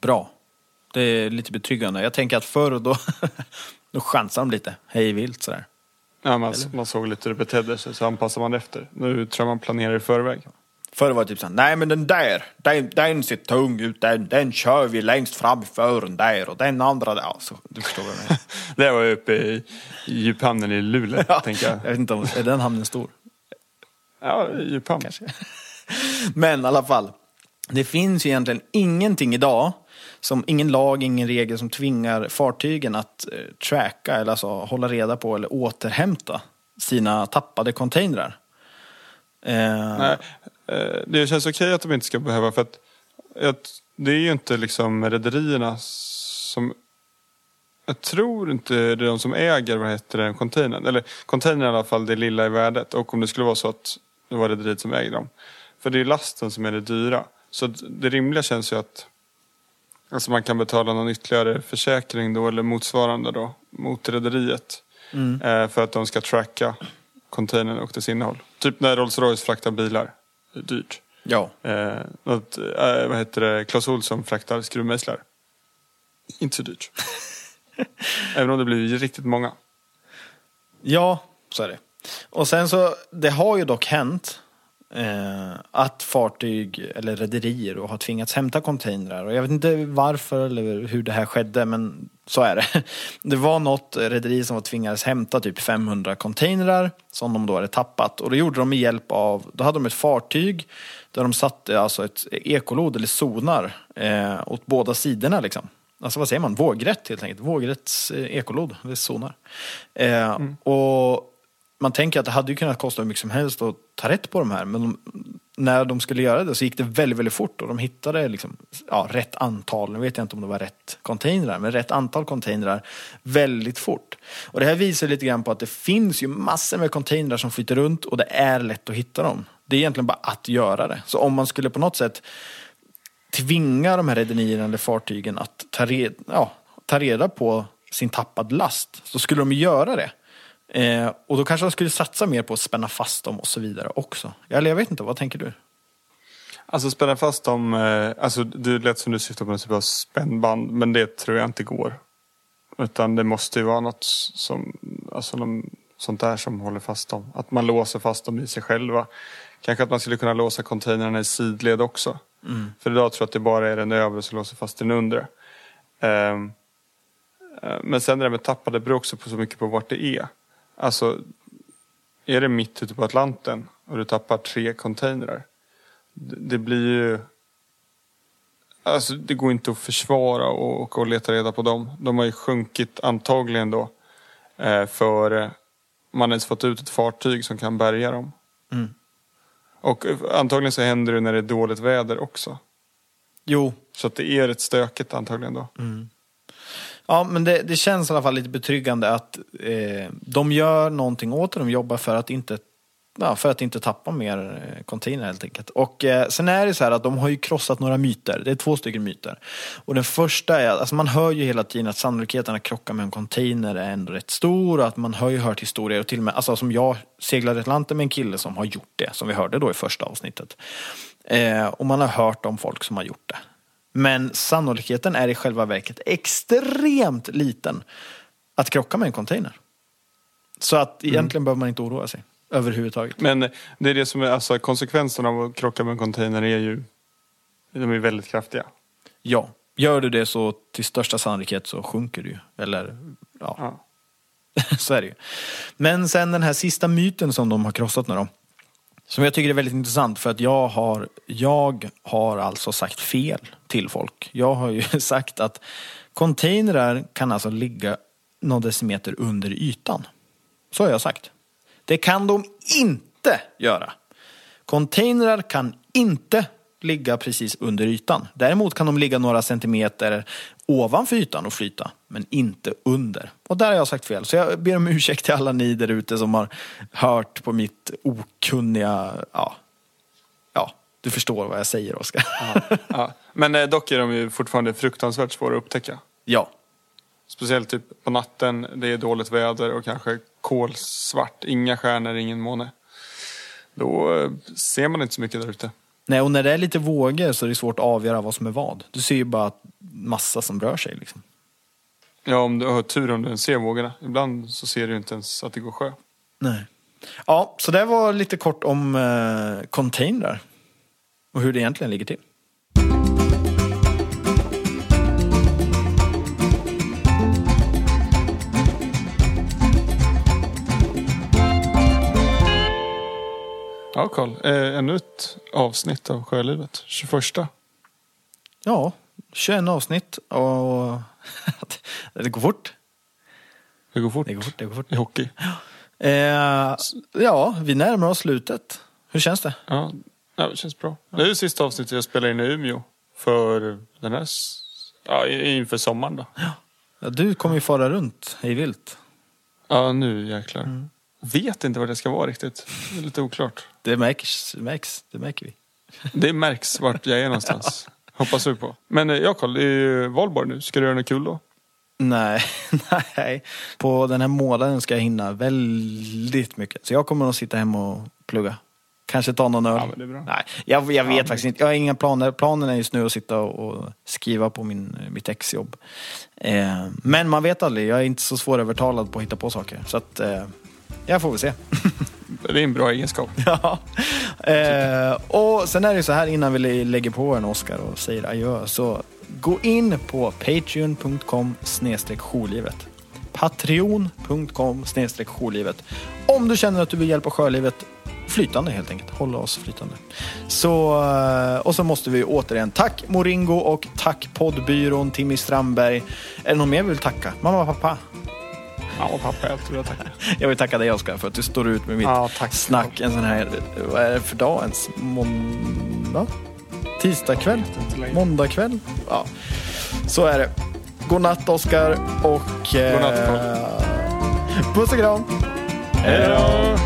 Bra. Det är lite betryggande. Jag tänker att förr då, då chansade de lite hej vilt sådär. Ja, man, man såg lite hur det betedde sig så anpassar man efter. Nu tror jag man planerar i förväg. Förr var det typ såhär, nej men den där, den, den ser tung ut, den, den kör vi längst fram i fören där och den andra där. Ja, så, du förstår vad jag menar. Det var uppe i, djuphamnen i Luleå, tänker jag. Jag vet inte om, är den hamnen stor? Ja, djuphamn. Men i alla fall, det finns ju egentligen ingenting idag, som, ingen lag, ingen regel som tvingar fartygen att eh, tracka, eller alltså hålla reda på eller återhämta sina tappade containrar. Eh, Nej, eh, det känns okej att de inte ska behöva för att jag, det är ju inte liksom rederierna som jag tror inte det är de som äger vad heter det, containern. Eller containern i alla fall det lilla i värdet. Och om det skulle vara så att det var rederiet som äger dem. För det är lasten som är det dyra. Så det rimliga känns ju att alltså man kan betala någon ytterligare försäkring då eller motsvarande då mot rederiet. Eh, för att de ska tracka containern och dess innehåll. Typ när Rolls Royce fraktar bilar. Det är dyrt. ja. Eh, något, eh, vad heter det, Clas Ohlson fraktar skruvmejslar. Inte så dyrt. Även om det blir riktigt många. Ja, så är det. Och sen så, det har ju dock hänt eh, att fartyg eller rederier har tvingats hämta containrar. Och jag vet inte varför eller hur det här skedde, men så är det. Det var något rederi som var tvingades hämta typ 500 containrar som de då hade tappat. Och det gjorde de med hjälp av, då hade de ett fartyg där de satte alltså ett ekolod eller sonar eh, åt båda sidorna liksom. Alltså vad säger man? Vågrätt helt enkelt. Vågrätts eh, ekolod, det är sonar. Eh, Och man tänker att det hade ju kunnat kosta hur mycket som helst att ta rätt på de här. Men de, när de skulle göra det så gick det väldigt, väldigt fort och de hittade liksom, ja, rätt antal, nu vet jag inte om det var rätt containrar, men rätt antal containrar väldigt fort. Och det här visar lite grann på att det finns ju massor med containrar som flyter runt och det är lätt att hitta dem. Det är egentligen bara att göra det. Så om man skulle på något sätt tvinga de här rederierna eller fartygen att ta, reda, ja, ta reda på sin tappad last så skulle de göra det. Eh, och då kanske de skulle satsa mer på att spänna fast dem och så vidare också. Eller jag vet inte, vad tänker du? Alltså spänna fast dem, eh, alltså det lät som du syftar på någon typ av spännband. Men det tror jag inte går. Utan det måste ju vara något som, alltså någon, sånt där som håller fast dem. Att man låser fast dem i sig själva. Kanske att man skulle kunna låsa containrarna i sidled också. För idag tror jag att det bara är den övre som låser fast den undre. Ehm, eh, men sen det där med tappade beror också på så mycket på vart det är. Alltså, är det mitt ute på Atlanten och du tappar tre containrar. Det, blir ju... Alltså det går inte att försvara och, och, leta reda på dem. De har ju sjunkit antagligen då. Eh, för eh, man har ens fått ut ett fartyg som kan bärga dem. Mm. Och eh, antagligen så händer det när det är dåligt väder också. Jo, Så att det är rätt stökigt antagligen då. Ja, men det, det känns i alla fall lite betryggande att eh, de gör någonting åt det. De jobbar för att inte, ja, för att inte tappa mer eh, container helt enkelt. Och eh, sen är det så här att de har ju krossat några myter. Det är två stycken myter. Och den första är, alltså man hör ju hela tiden att sannolikheten att krocka med en container är ändå rätt stor. Och att man har ju hört historier och till och med, alltså som jag seglade Atlanten med en kille som har gjort det. Som vi hörde då i första avsnittet. Eh, och man har hört om folk som har gjort det. Men sannolikheten är i själva verket extremt liten att krocka med en container. Så att egentligen behöver man inte oroa sig. överhuvudtaget. Men det är det som är, alltså konsekvenserna av att krocka med en container är ju, de är väldigt kraftiga. Ja, gör du det så till största sannolikhet så sjunker du. Eller, ja, Ja. så är det ju. Men sen den här sista myten som de har krossat nu då. Som jag tycker är väldigt intressant för att jag har, jag har alltså sagt fel till folk. Jag har ju sagt att containrar kan alltså ligga någon decimeter under ytan. Så har jag sagt. Det kan de inte göra. Containrar kan inte ligga precis under ytan. Däremot kan de ligga några centimeter ovanför ytan och flyta, men inte under. Och där har jag sagt fel. Så jag ber om ursäkt till alla ni där ute som har hört på mitt okunniga, ja, ja, du förstår vad jag säger Oskar. Ja. Men eh, dock är de ju fortfarande fruktansvärt svåra att upptäcka. ja. Speciellt typ på natten, det är dåligt väder och kanske kolsvart, inga stjärnor, ingen måne. Då eh, ser man inte så mycket där ute. Nej, och när det är lite vågor så är det svårt att avgöra vad som är vad. Du ser ju bara massa som rör sig liksom. Ja, om du har tur om du ser vågorna. Ibland så ser du inte ens att det går sjö. Nej. Ja, så det var lite kort om eh, containrar. Och hur det egentligen ligger till. Ja, Karl. Eh, ännu ett avsnitt av Sjölivet. 21. Ja, 21 avsnitt och det går fort. Det går fort. Det går fort, det går fort. I hockey. Eh, ja, vi närmar oss slutet. Hur känns det? Ja, det känns bra. Det är det sista avsnittet jag spelar in i Umeå. För den här... Ja, inför sommaren då. Ja, du kommer ju fara runt hej vilt. Ja, nu jäklar. Vet inte vad det ska vara riktigt. Det är lite oklart. Det märks, det märks, det märker vi. Det märks vart jag är någonstans. Hoppas vi på. Men eh, ja, Karl, det är ju valborg nu. Ska du göra något kul då? Nej, nej. På den här månaden ska jag hinna väldigt mycket. Så jag kommer nog sitta hemma och plugga. Kanske ta någon öl. Ja. Nej, jag, jag vet men- faktiskt inte. Jag har inga planer. Planen är just nu att sitta och, och skriva på min, mitt exjobb. Eh, men man vet aldrig. Jag är inte så svårövertalad på att hitta på saker. Så att, eh, jag får väl se. Det är en bra egenskap. Ja. Eh, och sen är det så här innan vi lägger på en Oscar och säger adjö. Så gå in på patreon.com jourlivet. Patreon.com jourlivet. Om du känner att du vill hjälpa sjölivet flytande helt enkelt. Hålla oss flytande. Så, eh, och så måste vi återigen tack Moringo och tack poddbyrån Timmy Strandberg. Är det någon mer vi vill tacka? Mamma och pappa? Ja, pappa, jag tror jag tackar. Jag vill tacka dig Oskar för att du står ut med mitt Ja, tack. snack en sån här, vad är det för dag ens? Måndag? Tisdagkväll? Måndagkväll? Ja, så är det. God natt Oskar och... Eh, God natt, Carl. Puss och kram! Hej då!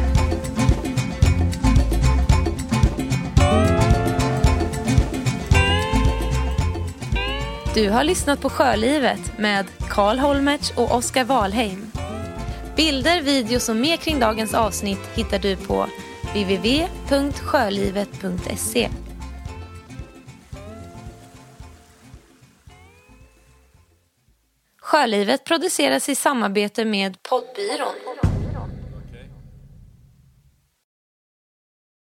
Du har lyssnat på Sjölivet med Karl Holmertz och Oskar Wahlheim. Bilder, videos och mer kring dagens avsnitt hittar du på www.sjölivet.se. Sjölivet produceras i samarbete med Poddbyrån